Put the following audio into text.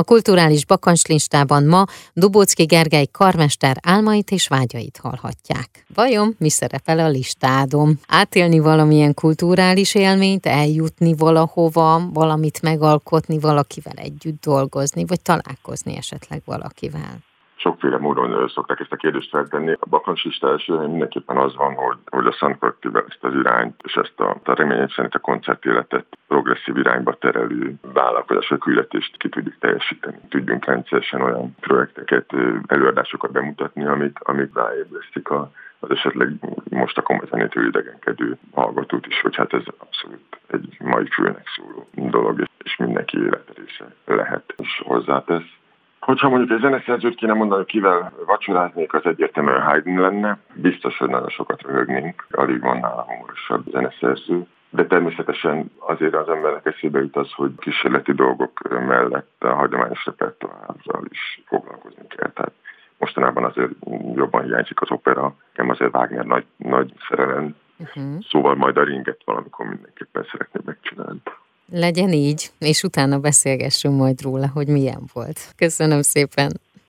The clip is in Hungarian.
A kulturális bakancslistában ma Dubócki Gergely karmester álmait és vágyait hallhatják. Vajon mi szerepel a listádon? Átélni valamilyen kulturális élményt, eljutni valahova, valamit megalkotni, valakivel együtt dolgozni, vagy találkozni esetleg valakivel? Sokféle módon szokták ezt a kérdést feltenni. A bakancsista első mindenképpen az van, hogy, hogy a Szent ezt az irányt, és ezt a, a reményem szerint a koncertéletet progresszív irányba terelő vállalkozás vagy küldetést ki tudjuk teljesíteni. Tudjunk rendszeresen olyan projekteket, előadásokat bemutatni, amik, amik ráébresztik a, az esetleg most a komoly zenétől idegenkedő hallgatót is, hogy hát ez abszolút egy mai fülnek szóló dolog, és mindenki életrésze lehet és hozzátesz. Hogyha mondjuk egy zeneszerzőt kéne mondani, kivel vacsoráznék, az egyértelműen Haydn lenne. Biztos, hogy nagyon sokat röhögnénk, alig van nála humorosabb zeneszerző. De természetesen azért az embernek eszébe jut az, hogy kísérleti dolgok mellett a hagyományos repertoárral is foglalkozni kell. Tehát mostanában azért jobban hiányzik az opera, nem azért Wagner nagy, nagy szerelem, uh-huh. szóval majd a ringet valamikor mindenképpen szeretném. Legyen így, és utána beszélgessünk majd róla, hogy milyen volt. Köszönöm szépen!